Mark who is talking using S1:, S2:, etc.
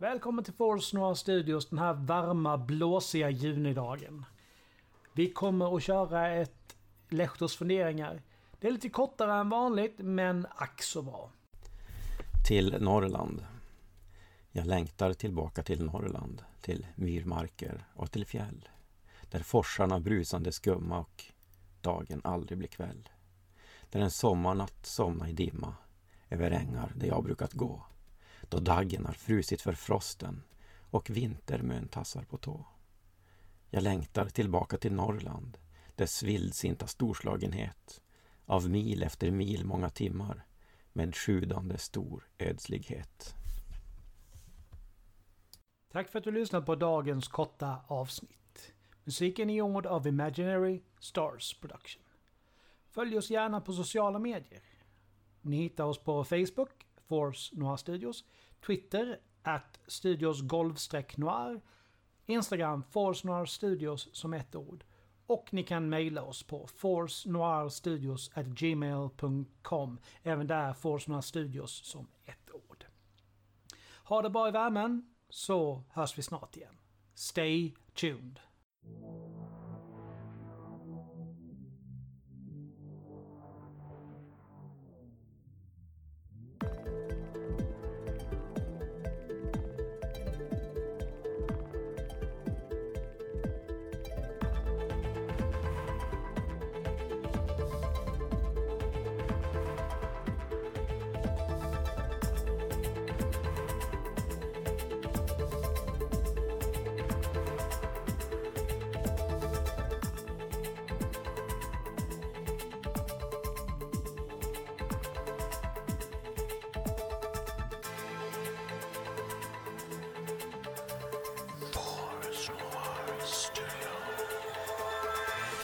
S1: Välkommen till Force Noir Studios den här varma, blåsiga junidagen. Vi kommer att köra ett Lehtos funderingar. Det är lite kortare än vanligt, men ack så bra.
S2: Till Norrland. Jag längtar tillbaka till Norrland, till myrmarker och till fjäll. Där forsarna brusande skumma och dagen aldrig blir kväll. Där en sommarnatt somna i dimma över ängar där jag brukat gå. Då daggen har frusit för frosten och vintermön tassar på tå. Jag längtar tillbaka till Norrland, dess vildsinta storslagenhet av mil efter mil många timmar med sjudande stor ödslighet.
S1: Tack för att du lyssnade på dagens korta avsnitt. Musiken är gjord av Imaginary Stars Production. Följ oss gärna på sociala medier. Ni hittar oss på Facebook, Force Noir Studios, Twitter, at Studios Noir, Instagram, Force Noir Studios som ett ord. Och ni kan mejla oss på forcenoirstudios@gmail.com. Även där Force Noir Studios som ett ord. Ha det bra i värmen, så hörs vi snart igen. Stay tuned.